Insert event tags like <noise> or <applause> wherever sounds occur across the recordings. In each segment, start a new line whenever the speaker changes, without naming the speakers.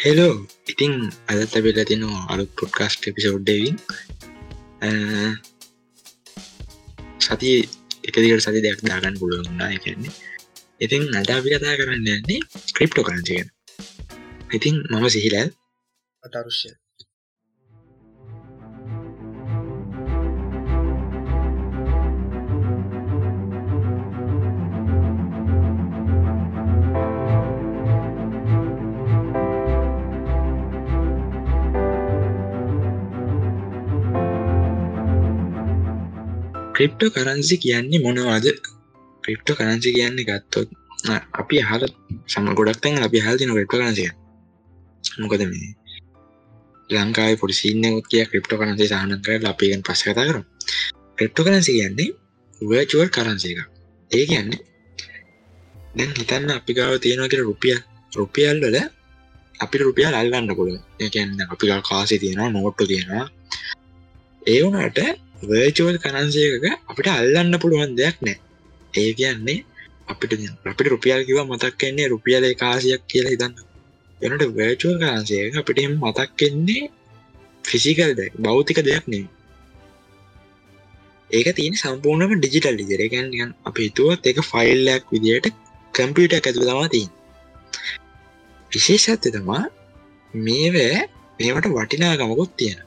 Hello ඉතිං අදත් ලැබෙලා තින අලුත් පොඩ්කාස්ට් එපිසෝඩ්ඩවින් සති එකදිකට සති දෙයක් දාගන්න පුළුවන්නා එකන්නේ ඉතින් අද අපි කතා කරන්න යන්නේ ක්‍රිප්ටෝ කරන්සිගෙන ඉතින් මම සිහිලල්.
අතරුෂ්‍ය
ක්‍රිප්ටෝ කරන්සි කියන්නේ මොනවාද? ක්‍රිප්ටෝ කරන්සි කියන්නේ ගත්තොත් අපි හර සම ගොඩක් තැන් අපි හල් තින ක්‍රිප්ට කරන්සිය මොකද මේ? ලංකායි පොඩිසින්නකුත් කිය ක්‍රිප්ටෝ කරන්සේ සහන කර අපිගෙන් පස්ස කතා කරු ක්‍රිප්ටෝ කරන්සි කියන්නේ වර්චුවල් කරන්සි එක ඒ කියන්නේ දැන් හිතන්න අපි ගාව තියෙනවාකට රුපියල්. රුපියල් වල අපි රුපියල් අල්ලන්න පුළුව ඒකන්න අපිකල් කාසි තියෙනවා නෝට්ටු තියෙනවා. ඒ වුණට වර්චුවල් කරන්සයක අපිට අල්ලන්න පුළුවන් දෙයක් නෑ. ඒ කියන්නේ අපිට අපිට රුපියල් කිව මතක් කෙන්නේ රුපියල කාසියක් කියලා හිතන්න. එනට වර්චුවල් කරන්සයක අපිට එම මතක් කෙන්නේ ෆිසිකල් දැක් බෞතික දෙයක් නේ ඒක තියෙන සම්පූර්ණම ඩිජිටල් ලිජරකන් අප හිතුවත් එක ෆයිල්ලයක් විදියට කම්පියට ඇතු තමා තින් විශේෂත්ය තමා මේවෑ මේවට වටිනාගමකුත් තියෙන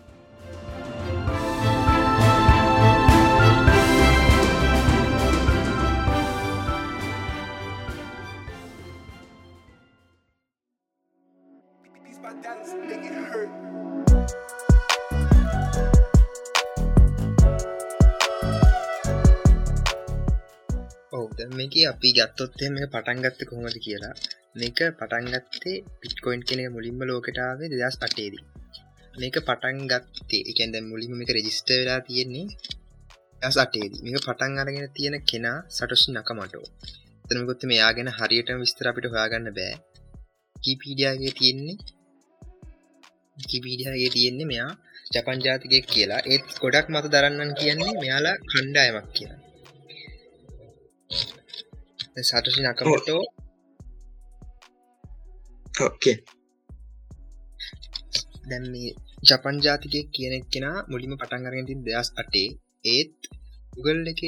මේක අපි ගත්තොත්තේ මේ පටන් ගත්ත කොහොමද කියලා. මේක පටන් ගත්තේ පිට්කොයින් කෙනෙ මුලින්ම ලෝකටාවේ දෙදස් අටේදී මේක පටන් ගත්තේ එකන්ද මුලින්ම මේක රෙජිස්ට වෙලා තියෙන්නේ දස් අටේදී මේක පටන් අරගෙන තියෙන කෙනා සටොෂි නකමටෝ. තනකොත් මෙයා ගැන හරියට විස්තර අපිට හොයාගන්න බෑ. කීපීඩියගේ තියෙන්නේ කිපීඩියගේ තියෙන්නේ මෙයා ජපන් ජාතිකයක් කියලා. ඒත් ගොඩක් මත දරන්නන් කියන්නේ මෙයාලා කණ්ඩායමක් කියලා. සටසි නකමටෝ
ඕකේ
දැන් මේ ජපන් ජාතිකය කියනෙක් කෙනා මුලිම පටන් අරගෙනතින් දෙදස් අටේ ඒත් උගල් එක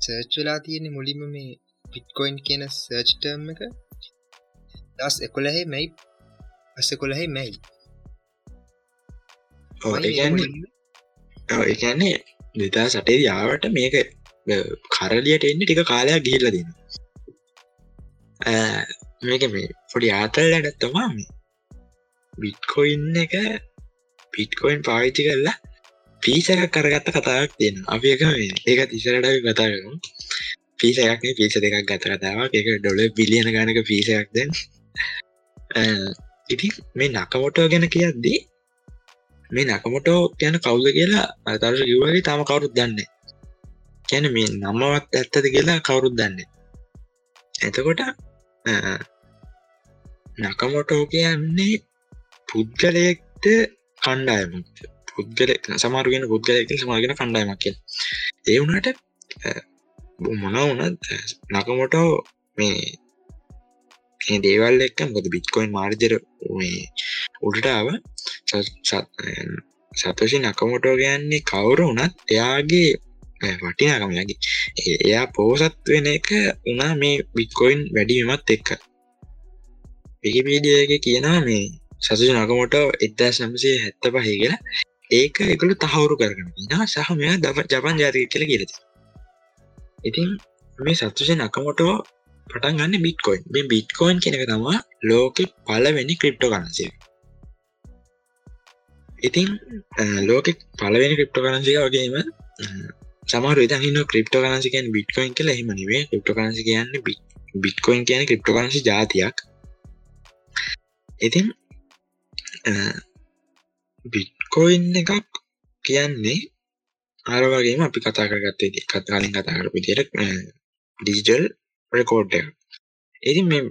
සර්ච්වෙලා තියෙන මුලිම මේ පිට්කොයින් කියන සර්ච්ටර්ම් එක දස් එකොලහෙ මැයි අස කොළහෙ මැයි
ඒන්නේ දෙතා සටේ යාවට මේක කරලියට එන්න ටික කාලයක් ගිල්ල දෙන්න මේක මේ පොඩි ආතල් ඇඩත්තමා මේ බිට්කොයින්න එක පිට්කොයින් පාවිච්චි කරලා පිසක කරගත්ත කතාවක් තියෙන අපි එක ඒක තිසරට කතා කරමු. පිසයක්නේ පිස දෙකක් ගත කතාවක්. එක ඩොල බිලියන ගනක පිසයක් දැන්. ඉති මේ නකමොටෝ ගැන කියද්දී මේ නකමොටෝ ගැන කවුද කියලා අතරශ කිව්වගේ තම කවුරුත් දන්නේ කැන මේ නමවත් ඇත්තද කියලා කවුරුත් දන්නේ එතකොට නකමොටෝ කියන්නේ පුද්ගලයෙක්ට කණ්ඩායමක් පුද්ගල සමාරුගෙන පුද්ගලයක සමාගෙන කණ්ඩායමක් කිය ඒ වුණට මොන වනත් නකමොටෝ මේ දේවල් එක්ක මොද බිට්කොයින් මාර්ජර මේ උඩටාව සතෝෂි නකමොටෝ ගයන්නේ කවුරු වනත් එයාගේ වටිනාකමයගේ එයා පෝසත් වෙන එක උනා මේ බික්කොයින් වැඩිවීමත් එක්ක. විකිපීඩියගේ කියනවා මේ සසු නකමොට එදදාස් නම්සේ හැත්ත පහහි කියලා. ඒක එකළු තහවුරු කරගන සහ මෙයා දම ජපන් ජාතික කියල කියලති ඉතින් මේ සත්තුෂ නකමොටෝ පටන් ගන්න බිට්කොයින්. මේ බිට්කොයින් කෙනක තමා ලෝකෙ පලවෙනි ක්‍රිප්ටෝ කරන්සිය ඉතින් ලෝකෙ පලවෙනි ක්‍රිප්ටෝ කරන්සික වගේම සමර ඉතන්න ක්‍රිප්ටෝ කරන්සිකන් බිට්කොයින් කියල. හෙම නිවේ ක්‍රිප්ටෝ කරන්සි කියන්න බිට්කොයින් කියන ක්‍රිප්ටෝ කරන්සි ජාතියක් ඉතින් බිට්කොයින් එකක් කියන්නේ ආරවගේම අපි කතා කරගත්තේ කතාලින් කතා කරපු තියට ඩිජිටල් රෙකෝඩ් එක ඉති මේ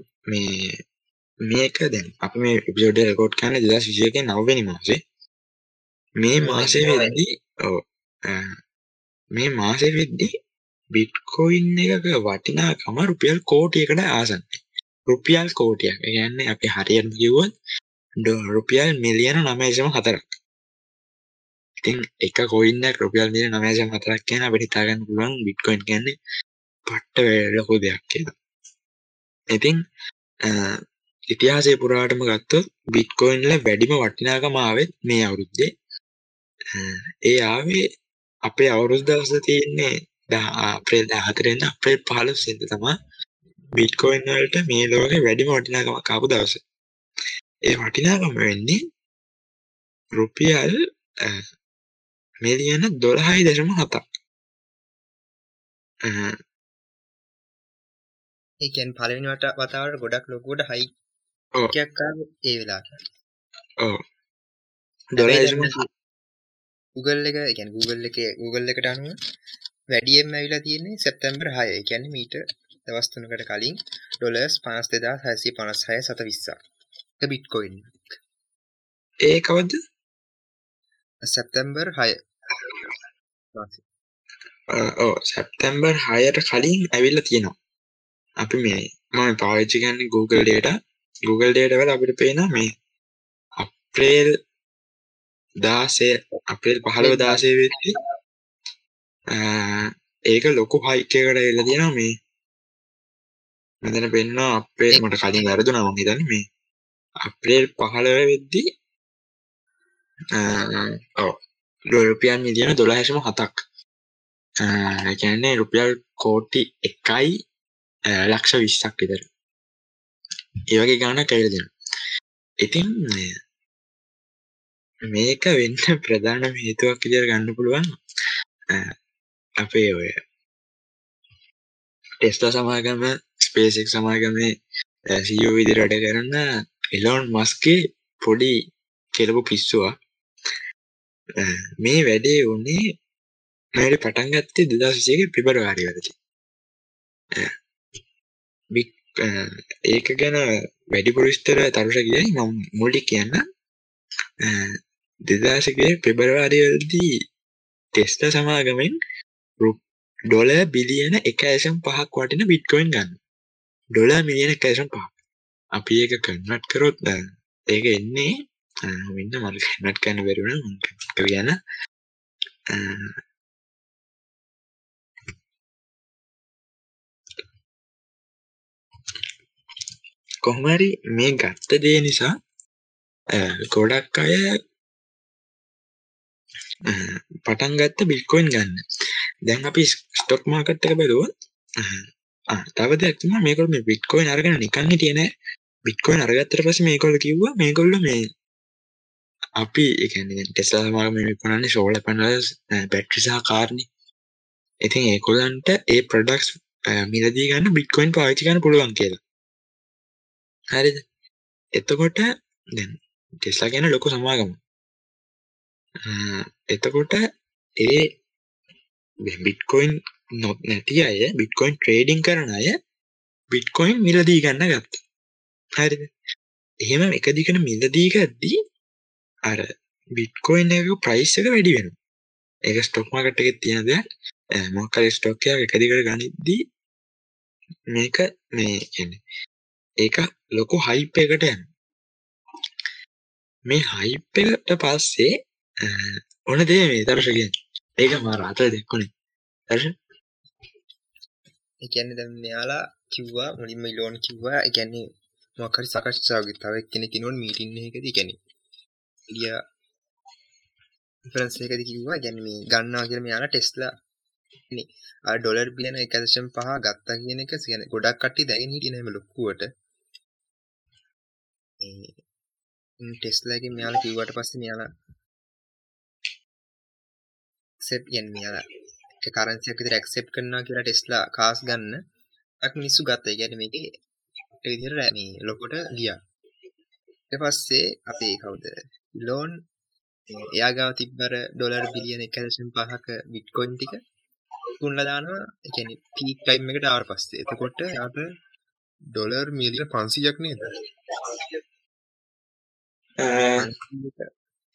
මේක දැන් අප මේ එපිසෝඩ රකෝඩ් කන්න දස් විසියක නවවෙනි මාසේ. මේ මාසේ වෙදදී ඕ මේ මාසේ වෙද්දි බිට්කොයින් එකක වටිනාකම රුපියල් කෝටියකට ආසන්නේ රුපියල් කෝටියක්. ගැන්න අපි හරියන් කිව්වත් රුපියල් මිලියන නමයසම හතරක්. ඉතින් එක කොයින්න රුපියල් මිලිය නමයසම හතරක් කියන අපට හිතාගන්න පුළුවන් බිට්කොයින් කියන්නේ පට්ට ලොකු දෙයක් කියලා. ඉතින් ඉතිහාසය පුරාටම ගත්තොත් බිට්කොයින්ල වැඩිම වටිනාකමාවත් මේ අවුරුද්දේ. ඒ ආවේ අපේ අවුරුදු දවස තියෙන්නේ අප්‍රේල් 14 වෙනිදා අප්‍රේල් 15 වෙනිදා තමයි බිට්කොයින් වලට මේ ලෝකේ වැඩිම වටිනාකමක් ආපු දවස. ඒ වටිනාකම වෙන්නේ රුපියල් මිලියන 12.7ක්. ඒ කියන්නේ
පළවෙනි වට වතාවට ගොඩක් ලොකුවට හයි එකක් ආවේ ඒ වෙලාවට.
ඔව්.
12.7 උගල් එක ගැන Google එක Google එකට අනුව වැඩියෙන් ඇවිලා තියන්නේ සැප්තැම්බර් හය. ගැන මීට දවස්තුනකට කලින් ඩොලස් පනස් දෙදා හැසි පනස් හය සත විස්සා බිට්කොයින්
ඒ කවද
සැප්තැම්බර් හය
ඕ සැප්තැම්බර් හයට කලින් ඇවිල්ල තියෙනවා. අපි මේ මම පාවිච්චි ගන්න Google ඩේට Google ඩේට වල අපිට පේන මේ අප්‍රේල් දාසය අපේල් පහළව දාසය වෙච්චි ඒක ලොකු හයිකකට එල්ල තියෙනවා මේ. මෙතන පෙන්න අපේ මට කලින් වැරදු නම හිතන්න මේ අප්‍රේල් පහළව වෙද්දී රුපියන් මිලියන දොළ හැසම හතක් කියන්නේ රුපියල් කෝටි එකයි ලක්ෂ විශ්සක් විතර. ඒවගේ ගාන කැවිල දෙන ඉතින් මේක වෙන්න <laughs> ප්‍රධාන හේතුවක් විදිහට ගන්න පුළුවන්. අපේ ඔය ටෙස්ලා සමාගම ස්පේසෙක් සමාගමේ සීෝ e විදිහට වැඩ කරන එලොන් මස්කේ පොඩි කෙලපු පිස්සුවා මේ වැඩේ වුණේ මට පටන් ගත්තේ දෙදා විසියක පිබරවාරි වරදි. ඒක ගැන වැඩිපුර විස්තර තරුෂ කියයි මම මුලි කියන්න දෙදාශකය පෙබරවාරිවලදී ටෙස්ට සමාගමෙන් ඩොල බිලියන එක ඇසම් පහක් වටින බිට්කොයින් ගන්න. ඩොල මිලියන එකඇසම් පහ අපි ඒක කන්නට් කරොත් ඒක එන්නේ වෙන්න මල් කන්නට් කන්න බැරුණ කියන කොහමරි මේ ගත්ත දේ නිසා ගොඩක් අය පටන් ගත්ත බිල්කොයින් ගන්න. දැන් අපි ස්ටොක් මාකට් එක බැලුවොත් තව දෙයක් තමයි මේගොල්ලෝ මේ බිට්කොයින් අරගෙන නිකන් හිටියේ නෑ. බිට්කොයින් අරගත්තට පස්සේ මේගොල්ලෝ කිව්වා මේගොල්ලෝ මේ අපි ඒ කියන්නේ ටෙස්ලා සමග මේ විකුණන්නේ සෝලර් පැනල්ස් බැටරි සහ කාර්නේ ඉතින් ඒගොල්ලන්ට ඒ ප්‍රොඩක්ට්ස් මිලදී ගන්න බිට්කොයින් පාවිච්චි කරන්න පුළුවන් කියලා. හරිද? එතකොට දැන් ටෙස්ලා කියන ලොකු සමාගමක්. එතකොට ඒ බිට්කොයින් නොත් නැති අය බිට්කොයින් ට්‍රේඩිං කරන අය බිට්කොයින් මිලදී ගන්න ගත්ත. හරි එහෙම එක දිකට මිලදී ගද්දී අර බිට්කොයින් එක ප්‍රයිස් එක වැඩි වෙන ඒක ස්ටොක් මාකට් එකේ තියෙන දෙයක්. මොකක්ද ස්ටොක් එකක් එක දිගට ගනිද්දී මේක මේ කියන්නේ ඒක ලොකු හයිප් එකට යන මේ හයිප් එකට පස්සේ ඕන දේ මේ දර්ශකය ඒක මා රාත දෙක්කුණේ දර්ශ
එකන්න ද මෙයාලා කිව්වා මුලින්ම ඉලෝන් කිව්වා. එකන්නේ මොකරි සකච්ඡාවගේ තව කෙනෙ කිනොන් මීටින්න එකද? ගැන ලිය ප්‍රන්සේකද කිව්වා. ගැන මේ ගන්නා කියල මෙයාලා ටෙස්ලා ඩොලර් බියන එකදශම් පහ ගත්තා කියන එක සියන ගොඩක් කට්ටි දැගෙන හිටිනම ලොක්කුවට ටෙස්ලාගේ මෙයාල කිව්වට පස්ස මෙයාලා එක්සෙප් යෙන් මෙයාලා කරන්සියක් විදිහට ඇක්සෙප්ට් කරනවා කියලා ටෙස්ලා කාස් ගන්න අක් මිනිස්සු ගත්තා. ඒ කියන්නේ මේකේ ඒ විදිහට මේ ලොකොට ගියා. ඊට පස්සේ අපේ කවුද? ලෝන් එයා ගාව තිබ්බර ඩොලර් බිලියන 1.5ක බිට්කොයින් ටික තුන්ලා දානවා. ඒ කියන්නේ පීක් ටයිම් එකට ආවට පස්සේ. එතකොට යාට ඩොලර් මිලියන 500ක් නේද?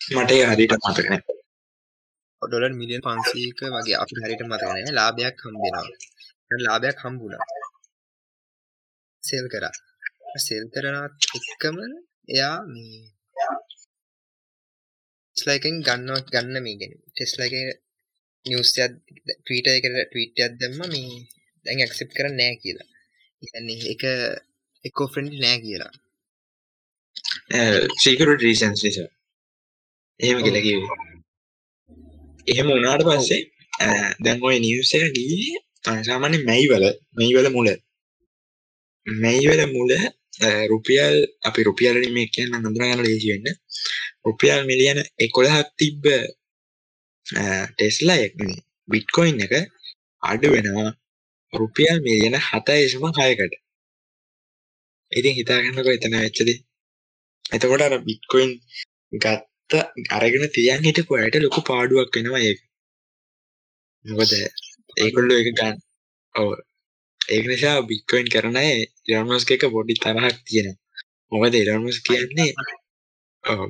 මට ඒ හරියට මතක නැහැ.
ඩොලර් මිලියන් 500ක වගේ අපිට හරියට මතක නැහැ. ලාභයක් හම්බෙනවා. දැන් ලාභයක් හම්බුණා. සෙල් කරා. සෙල් කරනත් එක්කම එයා මේ ස්ලයිකෙන් ගන්නවා ගන්න මේ ගැන. ටෙස්ලක නිවස්යක් ටීට එකට ටීටයක් දැම්ම මේ දැන් ඇක්සප් කර නෑ කියලා. ඉන්නේ එක එක්කෝ ෆ්‍රෙන්ඩ් නෑ කියලා.
සීකර රීසන්ස් නිසා. එහෙම කියලකිවේ එහෙම උනාට පස්සේ දැන් ඔය නිවස එක ගියේ සාමාන්‍ය මැයිවල මැයිවල මුල. මැයිවල මුල රුපියල් අපි රුපියලින් මේ කියන්න හඳුනාගන්න ලේසි වෙන්න. රුපියල් මිලියන එකොළහක් තිබ්බ ටෙස්ලා බිට්කොයින් එක අඩු වෙනවා රුපියල් මිලියන හතයිශම කයකට ඉතින් හිතාගන්නක එතන වෙච්චද එතකොට අර බිට්කොයින් ගත්ත අරගෙන තියන් හිටපු අයට ලොකු පාඩුවක් වෙනවා ඒක. මොකද ඒකොල්ලු එක ගන්න ඔව. ඒක නිසා බික්කොයින් කරනය ඉරන්මස්ක එක පොඩි තරහක් තියෙන මොකද ඉරන්මස් කියන්නේ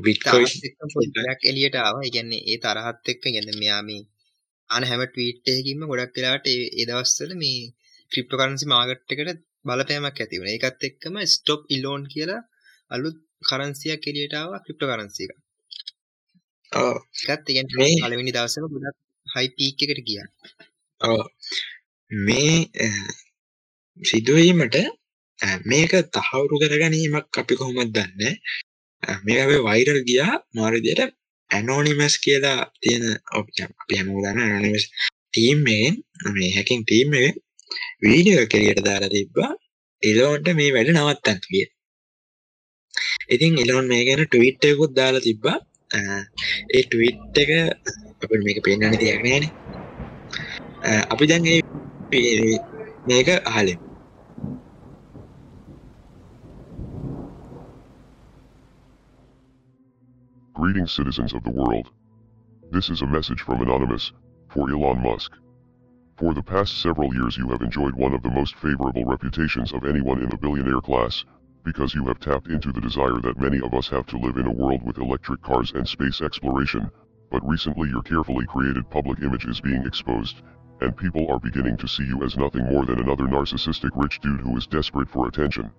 බිට්කොයික් එලියට ආව. ඉගන්නේ ඒ තරහත් එක්ක ගැන මෙයාම අන හැම ටීට්ටයකින්ම ගොඩක් වෙලාට ඒදවස්සල මේ ක්‍රිප්ට කරන්සි මාගට්ටකට බලපෑමක් ඇතිවුණ එකත් එක්කම ස්ටොප් ඉලෝන් කියලා අලුත් කරන්සියක් එලියටාව ක්‍රිප්ට කරන්සික එකත් ඉගැන් පලවෙනි දවසම ගොඩක් හයිපීක් එකට කිය
මේ සිදුවීමට මේක තහවුරු කරගැනීමක් අපි කොහොමත් දන්න? මේ අපේ වෛරල් ගියා මාරදියට ඇනෝනිමස් කියලා තියෙන අපි හැමෝදන්න ඇනනිමස් ටීම්මෙන් මේ හැකින් ටීම් වීඩියෝ කෙරියට දාලා තිබ්බා. එලෝන්ට මේ වැඩ නවත්තන් කිය ඉතින් එලොන් මේ ගැන ටවිට්ටයකුත් දාලා තිබ්බා ඒ ටවිට් එක අප මේක පෙන්න්න තියක් නෑන අපි දැන් මේක අහලෙමු
Greetings, citizens of the world. This is a message from Anonymous, for Elon Musk. For the past several years, you have enjoyed one of the most favorable reputations of anyone in the billionaire class, because you have tapped into the desire that many of us have to live in a world with electric cars and space exploration. But recently, your carefully created public image is being exposed, and people are beginning to see you as nothing more than another narcissistic rich dude who is desperate for attention.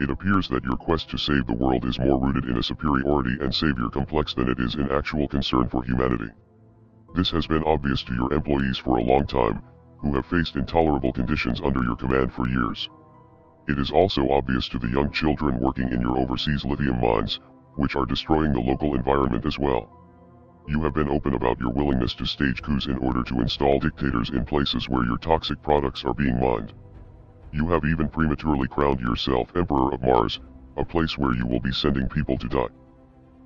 It appears that your quest to save the world is more rooted in a superiority and savior complex than it is in actual concern for humanity. This has been obvious to your employees for a long time, who have faced intolerable conditions under your command for years. It is also obvious to the young children working in your overseas lithium mines, which are destroying the local environment as well. You have been open about your willingness to stage coups in order to install dictators in places where your toxic products are being mined. You have even prematurely crowned yourself Emperor of Mars, a place where you will be sending people to die.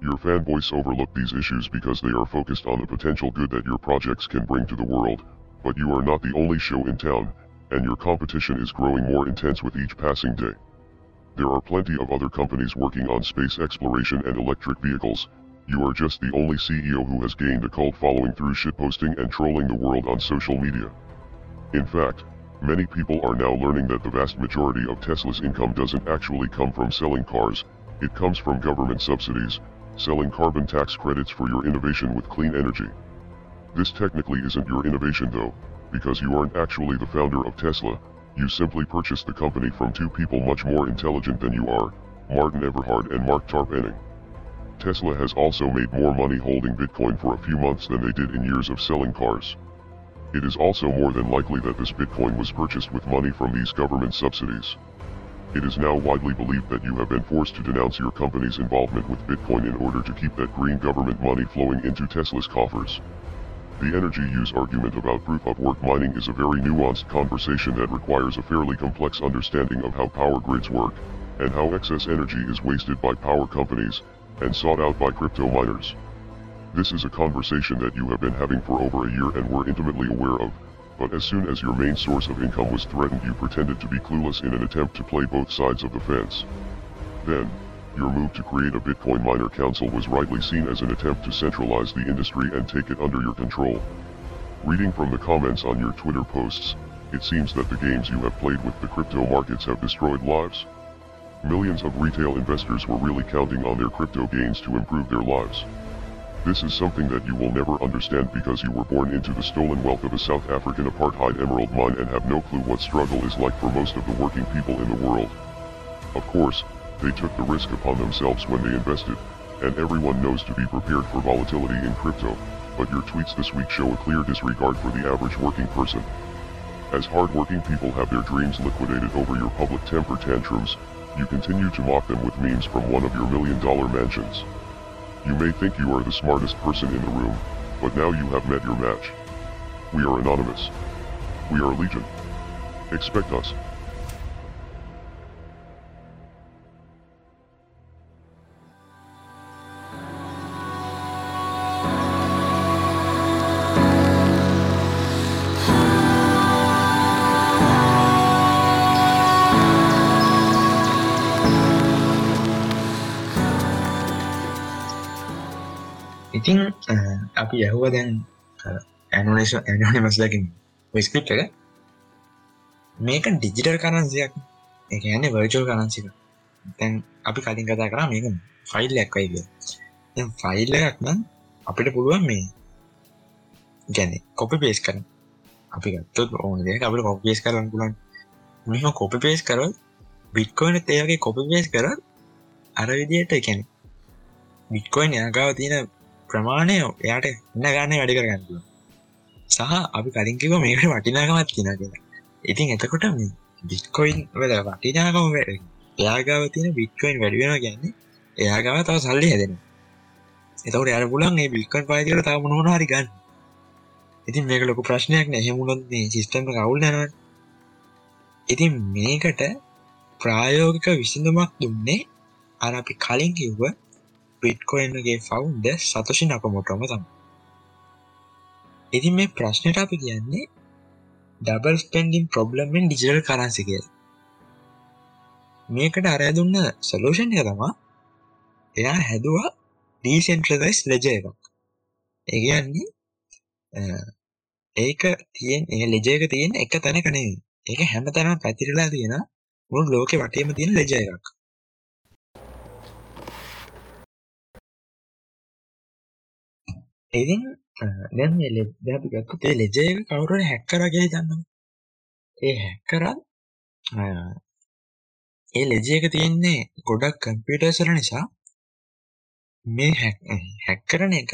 Your fanboys overlook these issues because they are focused on the potential good that your projects can bring to the world, but you are not the only show in town, and your competition is growing more intense with each passing day. There are plenty of other companies working on space exploration and electric vehicles, you are just the only CEO who has gained a cult following through shitposting and trolling the world on social media. In fact, Many people are now learning that the vast majority of Tesla's income doesn't actually come from selling cars, it comes from government subsidies, selling carbon tax credits for your innovation with clean energy. This technically isn't your innovation though, because you aren't actually the founder of Tesla, you simply purchased the company from two people much more intelligent than you are, Martin Everhard and Mark Tarpenning. Tesla has also made more money holding Bitcoin for a few months than they did in years of selling cars. It is also more than likely that this Bitcoin was purchased with money from these government subsidies. It is now widely believed that you have been forced to denounce your company's involvement with Bitcoin in order to keep that green government money flowing into Tesla's coffers. The energy use argument about proof of work mining is a very nuanced conversation that requires a fairly complex understanding of how power grids work, and how excess energy is wasted by power companies, and sought out by crypto miners. This is a conversation that you have been having for over a year and were intimately aware of, but as soon as your main source of income was threatened you pretended to be clueless in an attempt to play both sides of the fence. Then, your move to create a Bitcoin miner council was rightly seen as an attempt to centralize the industry and take it under your control. Reading from the comments on your Twitter posts, it seems that the games you have played with the crypto markets have destroyed lives. Millions of retail investors were really counting on their crypto gains to improve their lives. This is something that you will never understand because you were born into the stolen wealth of a South African apartheid emerald mine and have no clue what struggle is like for most of the working people in the world. Of course, they took the risk upon themselves when they invested, and everyone knows to be prepared for volatility in crypto, but your tweets this week show a clear disregard for the average working person. As hardworking people have their dreams liquidated over your public temper tantrums, you continue to mock them with memes from one of your million dollar mansions. You may think you are the smartest person in the room, but now you have met your match. We are anonymous. We are Legion. Expect us.
ඉතින් අ, අපි ඇහුව දැන් ඇනෝනේෂ ඇනෝනිමස්ලකින් script එක. මේක digital කරන්සියක් එකන වර්චෝ කරන්සික තැන් අපි කලින් කතා කරා මේක ෆයිල් ඇක්වයිග ෆයිල් එකක් නම් අපිට පුළුවන් මේ ගැන කොපි පේස් කරන අපි ගත්තොත් ඕන දෙයක් අපිට කොපිස් කරන්න පුලන් මෙම කොපි පේස් කරොත් බිට්කොයින ඒගේ කොපි පේස් කරත් අර විදියට එකැන බිට්කොයින් යගාව තියෙන ප්‍රමාණය එයාට එන්න ගන්න වැඩි කරගන්න සහ අපි කලින්කිව මේකට වටිනාකමත් තින කියලා. ඉතින් එතකොට මේ බිට්කොයින් වල වටිනාකම වැඩ එයාගාව තියෙන බිට්කොයින් වැඩිවෙන ගැන්නේ එයාගාව තව සල්ලි හැදෙන එතකට අර පුලන් ඒ බිල්කන් පාතිකට තම මොහන හරි ගන්න. ඉතින් මේක ලොක ප්‍රශ්නයක් නැහෙමුණොත් මේ සිිස්ටම කවුල් නැනව ඉතින් මේකට ප්‍රායෝගික විසිඳුමක් දුන්නේ අර අපි කලින් කිව්ව බිට්කොයින්ගේ ෆවුන්ඩ සතශි නකමොටම තම ඉතින් මේ ප්‍රශ්නයට අපි කියන්නේ ඩබල් ස්පෙන්ඩිම් ප්‍රබ්ලමෙන් ඩිජිටල් කරන්සි කිය මේකට අරය දුන්න සලූෂන් එක තමා එයා හැදවා ඩීසෙන්ට්‍රදයිස් ලෙජ එකක්. ඒගන්නේ ඒක තියෙන් ඒ ලෙජයක තියෙන එක තැන කනේ ඒක හැම තැන පැතිරලා තියෙන මුළු ලෝක වටේම තියෙන ලෙජ එකක්. ඉතින් දැන් දැපි ගත්තු ඒ ලෙජය කවුරුවට හැක්කරගේ දන්නවා ඒ හැක්කරත් ඒ ලෙජයක තියෙන්නේ ගොඩක් කම්පියටර්සර නිසා. මේ හැක් කරන එක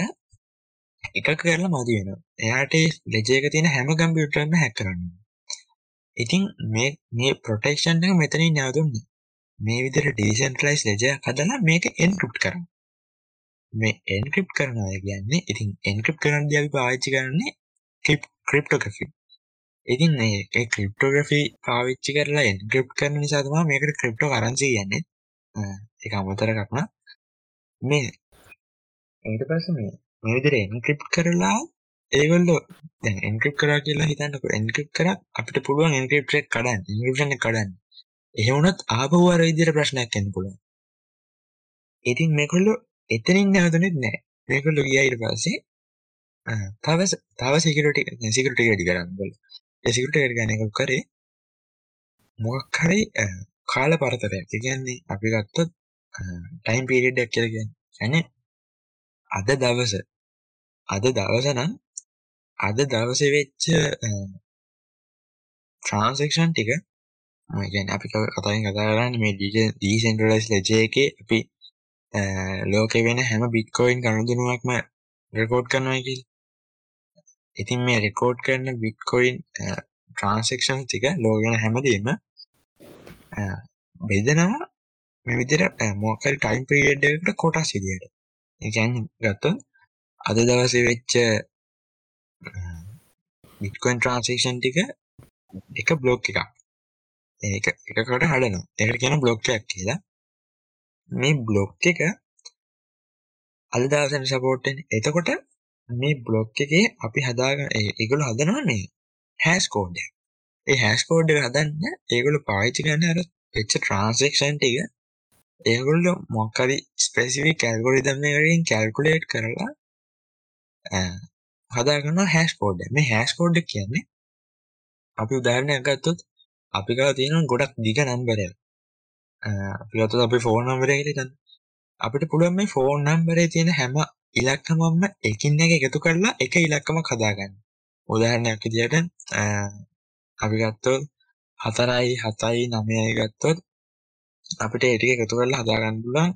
එක කරලා මදි වෙන එයාට ලෙජයක තියෙන හැම කම්පියුටර්ම හැක් කරන්න ඉතින් මේ මේ ප්‍රොටෙක්ෂන් එක මෙතනින් නැවතුන්න මේ විදිර ඩීසන්ටලයිස් ලෙජය හදලා මේක එන්කෘප් කරන්න. මේ එන්ක්‍රප් කරනවා කියන්නේ ඉතින් එන්ක්‍රප් කරන්න අපි පාවිච්චි කරන්නේ ක්‍රිප්ටෝග්‍රෆි ඉතින් ඒ ක්‍රිප්ටෝග්‍රෆි පාවිච්චි කරලා එන්ක්‍රප් කරන නිසාතුමා මේකට ක්‍රිප්ටෝ කරන්සි කියන්නේ එක අමතර කක්න මේ ඒට පස මේ මේ විදිර එන්ක්‍රප් කරලා ඒගොල්ලෝ දැන් එන්ක්‍රප් කරා කියලා හිතන්නක. එන්ක්‍රප් කර අපිට පුළුවන් එන්ක්‍රප්ටක් කඩන් ඉංග්‍රෂණ කඩන්න. එහෙවුනත් ආපහුවර විදිර ප්‍රශ්නයක් එන්න පුළුවන්. ඉතින් මේකොල්ලො එතනින් නැවතුනෙත් නෑ. මේකොල්ලො ගියයිට පස්සේ තව තව සිකට සිකට ඩි කරන්න බල. එසිකට ගනක කරේ මොක් හරි කාල පරතරයක්. කියන්නේ අපි ගත්තොත් ටයිම් පිරිඩක් කියලගෙන ඇන අද දවස. අද දවසනම් අද දවස වෙච්ච ට්‍රන්සෙක්ෂන් ටික ගැන අපි කතයින් කතා කරන්න මේ ඩීසෙන්ටලයිස් ලජය එක අපි ලෝක වෙන හැම බිට්කෝයින් ගණුදනුවක්ම රෙකෝඩ් කරනවා කිල් ඉතින් මේ රෙකෝඩ් කරන බිට්කොයින් ට්‍රන්සෙක්ෂන් ටික ලෝගෙන හැමදීම බෙදනවා. මෙවිදිර මෝකල් ටයිම් පිරිියඩ්ඩකට කොටා සිදියට එකැන් ගත්ත අද දවස වෙච්ච බිට්කොයින් ට්‍රන්සේක්ෂන් ටික එක බ්ලොග් එකක්. ඒක එකකට හඩනවා එකට කියන බ්ලොග්යක් කියලා. මේ බ්ලොග් එක අද දවසන සපෝට්ටෙන් එතකොට මේ බ්ලොග් එකේ අපි හදාග ඒගොල හදනවා මේ හැස් කෝඩ් ඒ හැස් කෝඩ් හදන්න ඒගොල පාවිච්චි ගන්න අර වෙච්ච ට්‍රන්සේක්ෂන් ටික. ඒගොල්ල මොක්කරි ස්පෙසිවි කැල්ගොරිදම්මකින් කැල්කුලේට් කරලා හදාගන්න හැස් කෝඩ් මේ හැස් කෝඩ් කියන්නේ අපි උදාරණයක් ගත්තොත් අපි ගා තියෙන ගොඩක් දිග නම්බරය අපිගත අපි ෆෝන් නම්බරයකට ගන්න අපිට පුළුවන් මේ ෆෝන් නම්බරේ තියෙන හැම ඉලක්කමම එකින් එක එකතු කරලා එක ඉලක්කම කදාගන්න උදාහරණයක් විදියට අපි ගත්තොත් හතරයි හතයි නමයයි ගත්තොත් අපිට ඒටික එකතු කරලා හදාගන්න පුළුවන්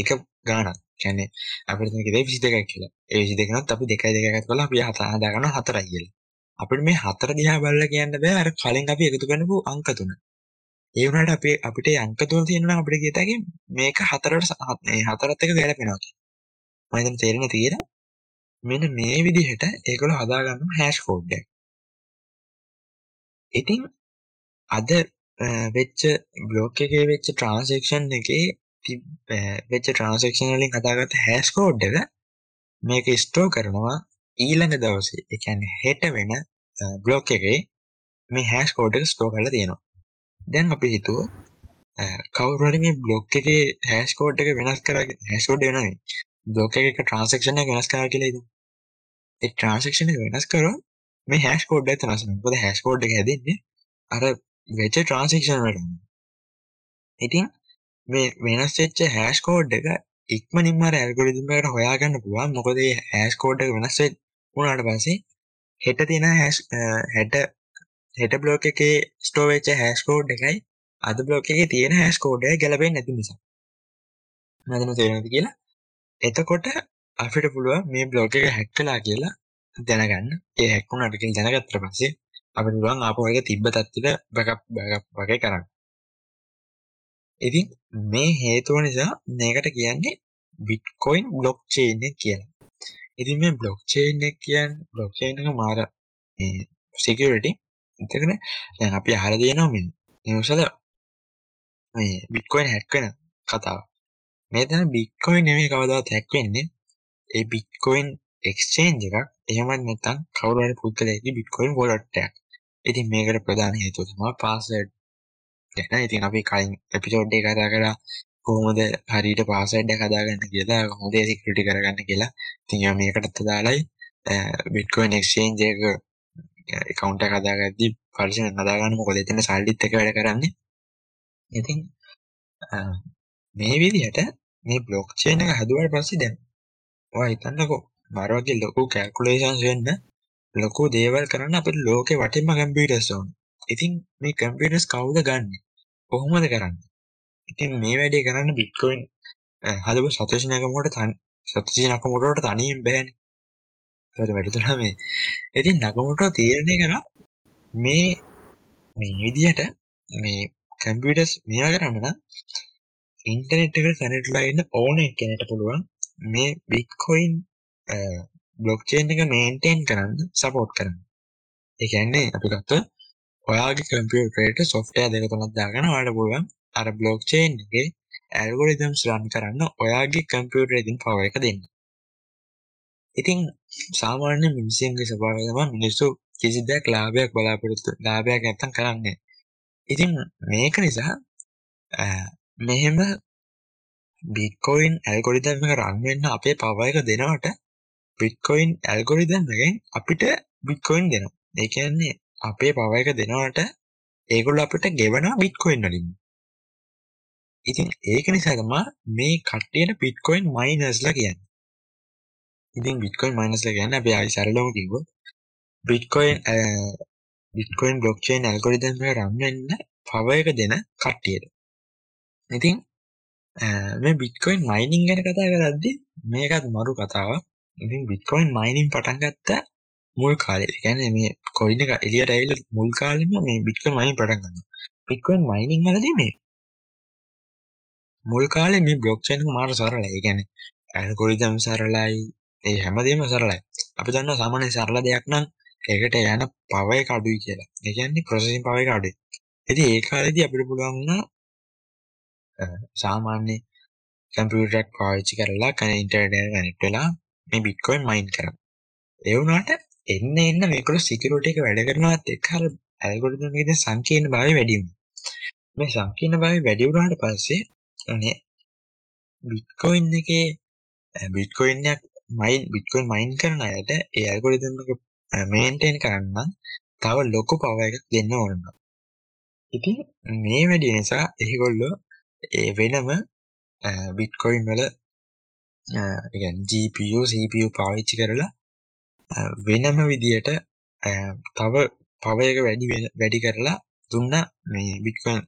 එක ගානක් කියන්නේ අපිට මේක 22යි කියලා. ඒ 22 නත් අපි 2යි 2යි එකතු කරලා අපි හත හදාගන්නවා 4යි කියලා. අපිට මේ 4 දිහා බලලා කියන්න බෑ අර කලින් අපි එකතු කරනපු අංක තුන. ඒ වුණාට අපි අපිට අංක තුන තියෙනවා අපිට කියත හැකි මේක හතරට මේ හතරත් එක ගැලපෙනවා කියලා. මම හිතන්නේ තේරෙන්නේ තියෙනවා. මෙන්න මේ විදිහට ඒගොල්ලෝ හදාගන්න හැෂ් කෝඩ් එක. ඉතින් අද වෙච්ච බ්ලොග් එකේ වෙච්ච ට්‍රාන්සේක්ෂන් එකේ වෙච්ච ට්‍රාන්සේක්ෂන් වලින් හදාගත්ත හැෂ් කෝඩ් එක මේක ස්ටෝර් කරනවා ඊළඟ දවසේ ඒ කියන්නේ හෙට වෙන බ්ලොග් එකේ මේ හැෂ් කෝඩ් එක ස්ටෝර් කරලා තියෙනවා. දැන් අපි හිතුවා කවුරු හරි මේ බ්ලොග් එකේ හැෂ් කෝඩ් එක වෙනස් කරගෙන හැෂ් කෝඩ් එක නෙවෙයි බ්ලොග් එකක ට්‍රාන්සැක්ෂන් එක වෙනස් කරා කියලා හිතමු. ඒ ට්‍රාන්සැක්ෂන් එක වෙනස් කරොත් මේ හැෂ් කෝඩ් එක වෙනස් වෙනවා. මොකද හැෂ් කෝඩ් එක හැදෙන්නේ අර වෙච්ච ට්‍රාන්සැක්ෂන් වලට. ඉතින් මේ වෙනස් වෙච්ච හැෂ් කෝඩ් එක ඉක්මනින්ම අර ඇල්ගොරිතම් එකට හොයාගන්න පුළුවන්. මොකද මේ හැෂ් කෝඩ් එක වෙනස් වුණාට පස්සේ හෙට තියෙන හැෂ් හෙට හෙට බ්ලොග් එකේ ස්ටෝර් වෙච්ච හැෂ් කෝඩ් එකයි අද බ්ලොග් එකේ තියෙන හැෂ් කෝඩ් එක ගැලපෙන්නේ නැති නිසා. මම තේරෙනවද කියලා? එතකොට අපිට පුළුවන් මේ බ්ලොග් එක හැක් කළා කියලා දැනගන්න. ඒ හැක් වුණාට කියලා දැනගත්තට පස්සේ අපිට පුළුවන් ආපහු ඒක තිබ්බ තත්ත්වෙට බෑකප් බෑකප් වගේ කරන්න. ඉතින් මේ හේතුව නිසා මේකට කියන්නේ බිට්කොයින් බ්ලොක් චේන් එක කියලා. ඉතින් මේ බ්ලොක් චේන් එක කියන්නේ බ්ලොක් චේන් එක මාර මේ සිකියුරිටි එතකන දැන් අපි අහලා තියෙනවා මේ නිවුස් වල මේ බිට්කොයින් හැක් වෙන කතාව. මේ තැන බිට්කොයින් නෙමෙයි කවදාවත් හැක් වෙන්නේ. ඒ බිට්කොයින් එක්ස්චේන්ජ් එකක් එහෙම නැත්නම් කවුරු හරි පුද්ගලයෙක්ගේ බිට්කොයින් වොලට් එකක්. ඉතින් මේකට ප්‍රධාන හේතුව තමයි පාස්වර්ඩ් ගැන. ඉතින් අපි කලින් එපිසෝඩ් එක කතා කරා කොහොමද හරියට පාස්වර්ඩ් එක හදාගන්න කියලා කොහොමද ඒක සිකියුරිටි කරගන්න කියලා. ඉතින් මම මේකටත් දාලායි බිට්කොයින් එක්ස්චේන්ජ් එක account එක හදාගද්දි පරිස්සමෙන් හදාගන්න මොකද එතන සල්ලිත් එක වැඩ කරන්නේ. ඉතින් මේ විදිහට මේ බ්ලොක් චේන් එක හදුවාට පස්සේ දැන් ඔයා හිතන්නකෝ මර වගේ ලොකු කැල්කුලේෂන්ස් වෙන්න ලොකු දේවල් කරන්න අපිට ලෝකේ වටින්ම කම්පියුටර්ස් ඕන. ඉතින් මේ කම්පියුටර්ස් කවුද ගන්නෙ? කොහොමද කරන්නේ? ඉතින් මේ වැඩේ කරන්න බිට්කොයින් හදපු සතෝෂි නකමෝට සතෝෂි නකමෝටට තනියෙන් බෑනේ. ඒකට වැඩිතුනා මේ. ඉතින් නකමෝටෝ තීරණය කරා මේ මේ විදිහට මේ කම්පියුටර්ස් මේවා කරන්න නම් ඉන්ටර්නෙට් එකට කනෙක්ට් වෙලා ඉන්න ඕන කෙනෙක්ට පුළුවන් මේ බිට්කොයින් බ්ලොක් චේන් එක මේන්ටේන් කරන්න සපෝට් කරන්න. ඒ කියන්නේ අපි ගත්තොත් ඔයාගේ කම්පියුටරේට සොෆ්ට්වෙයාර් දෙක තුනක් දාගෙන ඔයාලට පුළුවන් අර බ්ලොක් චේන් එකේ ඇල්ගොරිතම්ස් රන් කරන්න ඔයාගේ කම්පියුටරේ තියෙන පවර් එක දෙන්න. ඉතින් සාමාන්‍ය මිනිස්සුන්ගේ ස්වභාවය තමයි මිනිස්සු කිසි දෙයක් ලාභයක් බලාපොරොත්තු ලාභයක් නැත්තම් කරන්නේ. ඉතින් මේක නිසා මෙහෙම බිට්කොයින් ඇල්ගොරිතම් එක රන් වෙන්න අපේ පවර් එක දෙනවට බිට්කොයින් ඇල්ගොරිතම් එකෙන් අපිට බිට්කොයින් දෙනවා. ඒ කියන්නේ අපේ පවර් එක දෙනවට ඒගොල්ලෝ අපිට ගෙවනවා බිට්කොයින් වලින්. ඉතින් ඒක නිසා තමයි මේ කට්ටියට බිට්කොයින් මයිනර්ස්ලා කියන්නේ. ඉතින් බිට්කොයින් මයිනර්ස්ලා කියන්නේ අපි ආයි සරලවම කිව්වොත් බිට්කොයින් බිට්කොයින් බ්ලොක්චේන් ඇල්ගොරිතම් එක රන් වෙන්න පවර් එක දෙන කට්ටියට. ඉතින් මේ බිට්කොයින් මයිනින් ගැන කතා කරද්දී මේකත් මරු කතාවක්. ඉතින් බිට්කොයින් මයිනින් පටන් ගත්ත මුල් කාලේ. ඒ කියන්නේ මේ කොයින් එක එළියට ඇවිල්ලා මුල් කාලෙම මේ බිට්කොයින් මයිනින් පටන් ගන්නවා. බිට්කොයින් මයිනින් වලදී මේ මුල් කාලේ මේ බ්ලොක්චේන් එක මාර සරලයි. ඒ කියන්නේ ඇල්ගොරිතම් සරලයි. ඒ හැමදේම සරලයි. අපි දන්නවා සාමාන්‍ය සරල දෙයක් නම් ඒකට යන පවර් එක අඩුයි කියලා. ඒ කියන්නේ ප්‍රොසෙසින් පවර් එක අඩුයි. ඉතින් ඒ කාලේදී අපිට පුළුවන් වුණා සාමාන්‍ය කම්පියුටරයක් පාවිච්චි කරලා කන ඉන්ටර්නෙට් එකට කනෙක්ට් වෙලා මේ බිට්කොයින් මයින් කරන්න. ඒ වුණාට එන්න එන්න මේකවල සිකියුරිටි එක වැඩ කරනවත් එක්ක අර ඇල්ගොරිතම් එකේ සංකීර්ණ භාවය වැඩි වෙනවා. මේ සංකීර්ණ භාවය වැඩි වුණාට පස්සේ අනේ බිට්කොයින් එකේ බිට්කොයින් එක මයින් බිට්කොයින් මයින් කරන අයට ඒ ඇල්ගොරිතම් එක මේන්ටේන් කරන්න තව ලොකු පවර් එකක් දෙන්න ඕන. ඉතින් මේ වැඩි නිසා ඒගොල්ලෝ ඒ වෙනම බිට්කොයින් වල GPU CPU පාවිච්චි කරලා වෙනම විදියට තව පවර් එක වැඩි වැඩි කරලා දුන්නා මේ බිට්කොයින්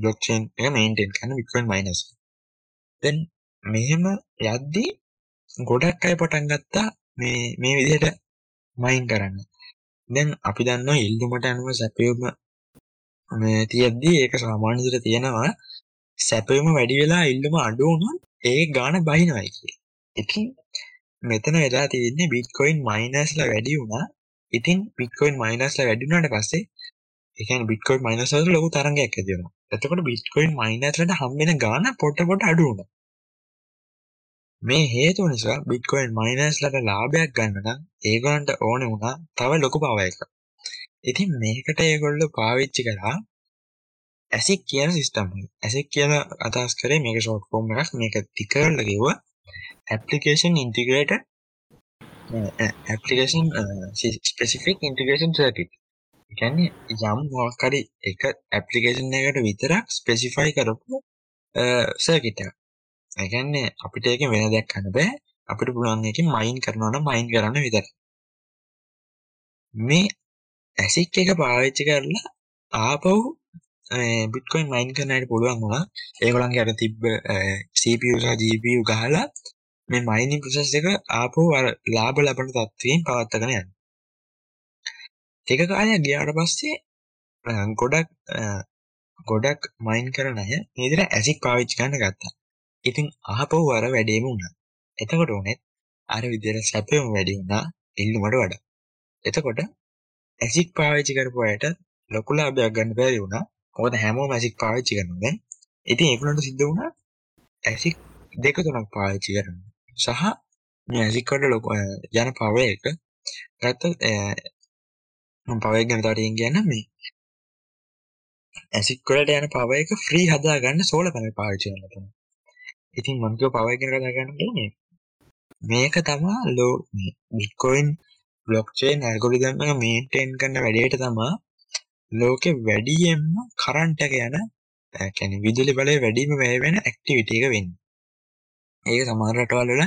බ්ලොක්චේන් එක මේන්ටේන් කරන බිට්කොයින් මයිනර්ස්. දැන් මෙහෙම යද්දී ගොඩක් අය පටන් ගත්තා මේ මේ විදිහට මයින් කරන්න. දැන් අපි දන්නවා ඉල්ලුමට අනුව සැපයුම මේ තියෙද්දි ඒක සාමාන්‍ය විදිහට තියෙනවා සැපයුම වැඩි වෙලා ඉල්ලුම අඩු වුණොත් ඒ ගාණ බහිනවයි කියලා. ඉතින් මෙතන වෙලා තියෙන්නේ බිට්කොයින් මයිනර්ස්ලා වැඩි වුණා. ඉතින් බිට්කොයින් මයිනර්ස්ලා වැඩි වුණාට පස්සේ ඒ කියන්නේ බිට්කොයින් මයිනර්ස් වලට ලොකු තරංගයක් ඇති වෙනවා. එතකොට බිට්කොයින් මයිනර්ස්ලට හම්බෙන ගාණ පොට පොට අඩු වුණා. මේ හේතුව නිසා බිට්කොයින් මයිනර්ස්ලට ලාභයක් ගන්න නම් ඒගොල්ලන්ට ඕනේ වුණා තව ලොකු පවර් එකක්. ඉතින් මේකට ඒගොල්ලෝ පාවිච්චි කළා ඇසික් කියන සිස්ටම් එක. ඇසික් කියන අදහස් කරේ මේක ෂෝට් ෆෝම් එකක්. මේක ටික කරලා කිව්වා application integrated application specific integration circuit. ඒ කියන්නේ යම් මොකක් හරි එක application එකකට විතරක් specify කරපු circuit එකක්. ඒ කියන්නේ අපිට ඒකෙන් වෙන දෙයක් කරන්න බෑ. අපිට පුළුවන් එකකින් මයින් කරනවා නම් මයින් කරන්න විතරයි. මේ ඇසික් එක පාවිච්චි කරලා ආපහු බිට්කොයින් මයින් කරන්න අයට පුළුවන් වුණා. ඒගොල්ලන්ගේ අර තිබ්බ CPU සහ GPU ගහලා මේ මයිනින් ප්‍රොසෙස් එක ආපහු අර ලාභ ලබන තත්ත්වයෙන් පවත්වාගෙන යන්න. ටික කාලයක් ගියාට පස්සේ ගොඩක් ගොඩක් මයින් කරන අය මේ විදිහට ඇසික් පාවිච්චි කරන්න ගත්තා. ඉතින් ආපහු අර වැඩේම වුණා. එතකොට උනේත් අර විදිහට සැපෙම වැඩි වුණා ඉල්ලුමට වඩා. එතකොට ඇසික් පාවිච්චි කරපු අයට ලොකු ලාභයක් ගන්න බැරි වුණා. මොකද හැමෝම ඇසික් පාවිච්චි කරනවා දැන්. ඉතින් ඒගොල්ලන්ට සිද්ධ වුණා ඇසික් දෙක තුනක් පාවිච්චි කරන්න. සහ මේ ඇසික් වල ලොකු යන පවර් එක ගත්තොත් මම පවර් එක ගැන තව ටිකකින් කියන්නම් මේ ඇසික් වලට යන පවර් එක ෆ්‍රී හදාගන්න සෝලර් පැනල් පාවිච්චි කරනවා තමයි. ඉතින් මම කිව්ව පවර් එක ගැන කතා කරන්න මේ මේක තමයි ලෝ බිට්කොයින් බ්ලොක්චේන් ඇල්ගොරිදම් එක මේන්ටේන් කරන වැඩේට තමයි ලෝකෙ වැඩියෙන්ම කරන්ට් එක යන ඒ කියන්නේ විදුලි බලය වැඩිම වැය වෙන ඇක්ටිවිටි එක වෙන්නේ. ඒක සමහර රටවල් වල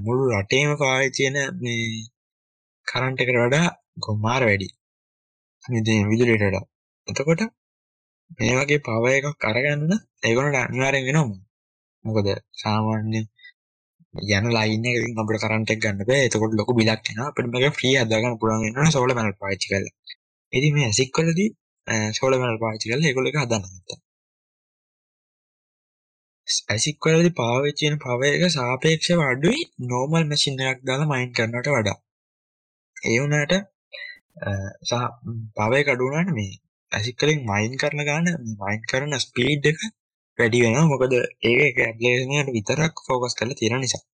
මුළු රටේම පාවිච්චි වෙන මේ කරන්ට් එකට වඩා ගොමාර වැඩි. මේ විදුලියට වඩා. එතකොට මේ වගේ පවර් එකක් අරගන්න ඒගොල්ලන්ට අනිවාර්යෙන් වෙනවා. මොකද සාමාන්‍ය යන ලයින් එකකින් අපිට කරන්ට් එක ගන්න බෑ. එතකොට ලොකු බිලක් එනවා. අපිට මේක ෆ්‍රී හදාගන්න පුළුවන් වෙනවා සෝලර් පැනල් පාවිච්චි කරලා. ඉතින් මේ ඇසික් වලදී සෝලර් පැනල් පාවිච්චි කරලා ඒගොල්ලෝ එක හදන්න ගත්තා. ඇසික් වලදී පාවිච්චි වෙන පවර් එක සාපේක්ෂව අඩුයි නෝමල් මැෂින් එකක් දාලා මයින් කරනවට වඩා. ඒ වුණාට සහ පවර් එක අඩු වුණාට මේ ඇසික් වලින් මයින් කරන ගාන මයින් කරන ස්පීඩ් එක වැඩි වෙනවා මොකද ඇප්ලිකේෂන් එකට විතරක් ફોකස් කරලා තියෙන නිසා.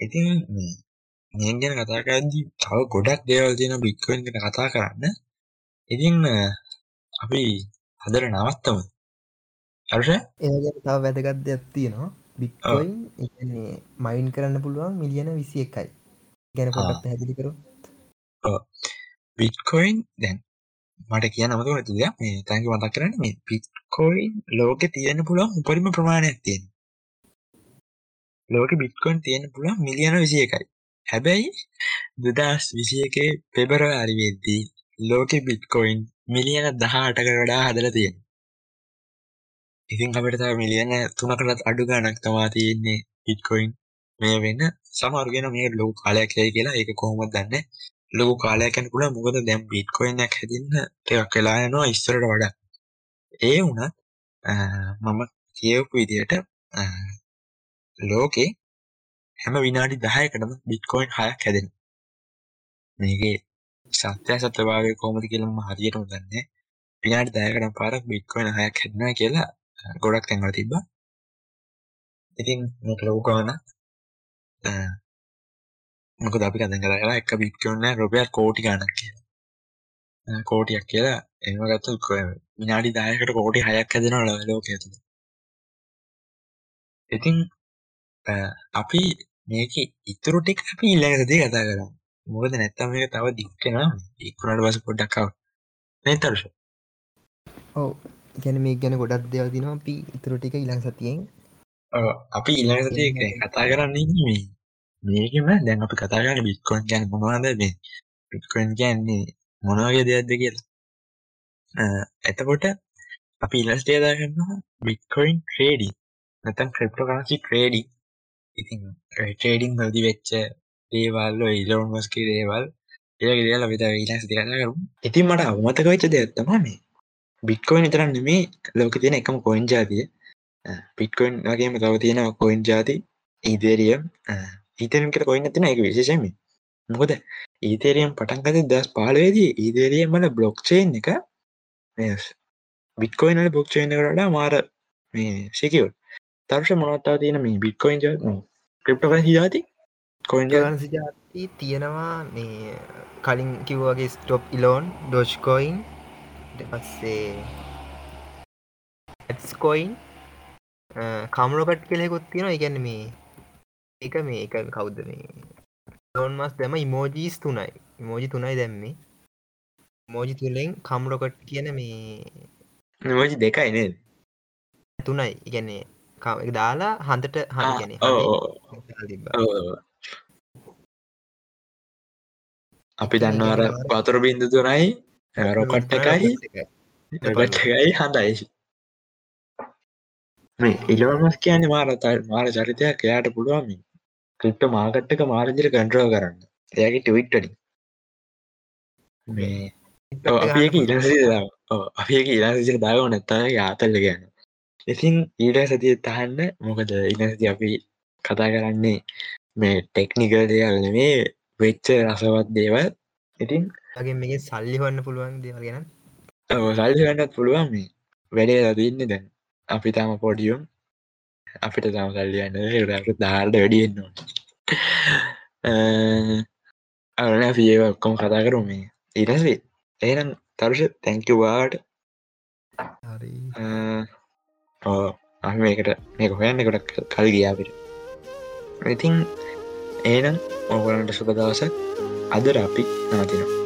ඉතින් මේ ගැන කතා කරද්දී තව ගොඩක් දේවල් තියෙනවා බිට්කොයින් ගැන කතා කරන්න. ඉතින් අපි හදලා නවත්තමු.
ඒ ගැන තව වැදගත් දෙයක් තියෙනවා. බිට්කොයින් ඒ කියන්නේ මයින් කරන්න පුළුවන් මිලියන 21යි. ගැන පොඩ්ඩක් පැහැදිලි කරමු.
ඔව්. බිට්කොයින් දැන් මට කියන්න අමතක වෙච්ච දෙයක් මේ තැන්ක මතක් කරන්නේ මේ බිට්කොයින් ලෝකේ තියෙන්න පුළුවන් උපරිම ප්‍රමාණයක් තියෙනවා. ලෝකේ බිට්කොයින් තියෙන්න පුළුවන් මිලියන 21යි. හැබැයි 2021 පෙබරවාරි වෙද්දී ලෝකේ බිට්කොයින් මිලියන 18කට වඩා හදලා තියෙනවා. ඉතින් අපිට තව මිලියන 3කටත් අඩු ගණක් තමයි තියෙන්නේ බිට්කොයින් මේ වෙන සමහර කියන මේක ලොකු කාලයක් යයි කියලා ඒක කොහොමද දන්නේ ලොකු කාලයක් යන පුළුවන්. මොකද දැන් බිට්කොයින් එකක් හැදින්න ටිකක් වෙලා යනවා. ඉස්සරට වඩා. ඒ වුණත් මම කියවපු විදිහට ලෝකේ හැම විනාඩි 10කටම බිට්කොයින් 6ක් හැදෙනවා. මේකේ සත්‍ය සත්‍යභාවය කොහොමද කියලා මම හරියටම දන්නේ විනාඩි 10කට පාරක් බිට්කොයින් 6ක් හැදෙනවා කියලා ගොඩක් තැන්වල තිබ්බා. ඉතින් මේක ලොකු ගානක් මොකද අපි කතා කරලා එක බිට්කොයින් එක රුපියල් කෝටි ගණක් කියලා. කෝටියක් කියලා එහෙම ගත්තොත් විනාඩි 10කට කෝටි 6ක් හැදෙනවා ලෝකයේ තුල. ඉතින් අපි මේකේ ඉතුරු ටික අපි ඊළඟ සතියේ කතා කරමු. මොකද නැත්තම් මේක තව දික් වෙනවා. දික් වුණාට පස්සේ පොඩ්ඩක් ආව. නේද තරුෂ?
ඔව්. කියන්නේ මේක ගැන ගොඩක් දේවල් තියෙනවා. අපි ඉතුරු ටික ඊළඟ සතියෙන්
ඔව් අපි ඊළඟ සතියේ කතා කරන්නේ මේ මේකෙම දැන් අපි කතා කරන්නේ බිට්කොයින් කියන්නේ මොනවද? මේ බිට්කොයින් කියන්නේ මොන වගේ දෙයක්ද කියලා. එතකොට අපි ඉලස්ට්‍රේට් දාගන්නවා බිට්කොයින් ට්‍රේඩින් නැතන් ක්‍රප්ට කරන්සි ට්‍රේඩි ඉතින් ට්‍රේඩිං හදි වෙච්ච දේවල් ඉලෝන් මස්කි දේවල් ඒ දේල විත ඉලස් දිරන කරු ඉතින් මට අවමතක වෙච්ච දෙයක්ත්තම මේ. බිට්කොයින් තරන්න මේ ලෝක තියෙන එකම කොයින් ජාතිය. පිට්කොයින් වගේම තව තියෙන කොයින් ජාති ඉදේරියම් ඊතනකට කොයින්න තින එක විශේෂම මොකද ඊතේරියම් පටන්කත දස් පාලවේදී ඊදේරියම් මල බ්ලොක්්චේන් එක බිට්කොයිනල බොක්්චේන කරට මාර මේ සිකව් තර්ශ මොනත්තා තියෙන මේ බිට්කොයින් ක්‍රප්ට ජාති කොයින්
කරන්සි ජාති තියෙනවා මේ කලින් කිව්වගේ ස්ටොප් ඉලෝන් ඩෝෂ්කොයින් පස්සේ ඇස්කොයින් කමරොකට් කෙලෙකුත් තියෙන ඉගැන්න මේ එක මේ එක කවුද මේ? ලෝන් මස් දැම ඉමෝජීස් තුනයි. ඉමෝජි තුනයි දැම්මේ. මෝජි තුළෙන් කම්රොකට් කියන මේ
මෝජි දෙකයි නේද?
තුනයි. ඉගැන්නේ එක දාලා හන්තට හන
අපි දන්නවර පතුර බින්දු තුනයි රොකට් එකයි රොකට් එකයි. හඳයි. මේ ඉලවමස් කියන්නේ මාර මාර චරිතයක් එයාට පුළුවන් ක්‍රිප්ට මාකට්ක මාරජර කන්ට්‍රෝ කරන්න. එයාගේ ටවිට්ටඩි මේ අපික අපික ඉලාසිචර දාව නැත්තාගේ ආතල්ල ගැන ඉතින් ඊට සතිය තහන්න මොකද ඉනසති අපි කතා කරන්නේ මේ ටෙක්නිකල් දේවල් මේ වෙච්ච රසවත් දේවල්. ඉතින්
ගේ මේ සල්ලි හන්න පුළුවන් දේවල් ගැන
සල්ලි ගන්නත් පුළුවන් මේ වැඩේ ලදන්න දැන්. අපි තම පොඩියුම් අපිට තම සල්ලියන්න රට දාල්ට වැඩියෙන්න්න අරන පියව ඔක්කොම කතා කරුමේ ඉරස්වේ ඒනම් තරුෂ තැංකවාට ඕ අ මේකට මේක හොයන්න කොට කල් ගියාපිට ඉතින් ඒනම් ඕගලන්ට සුපදවසක් අදර අපි නවතිනවා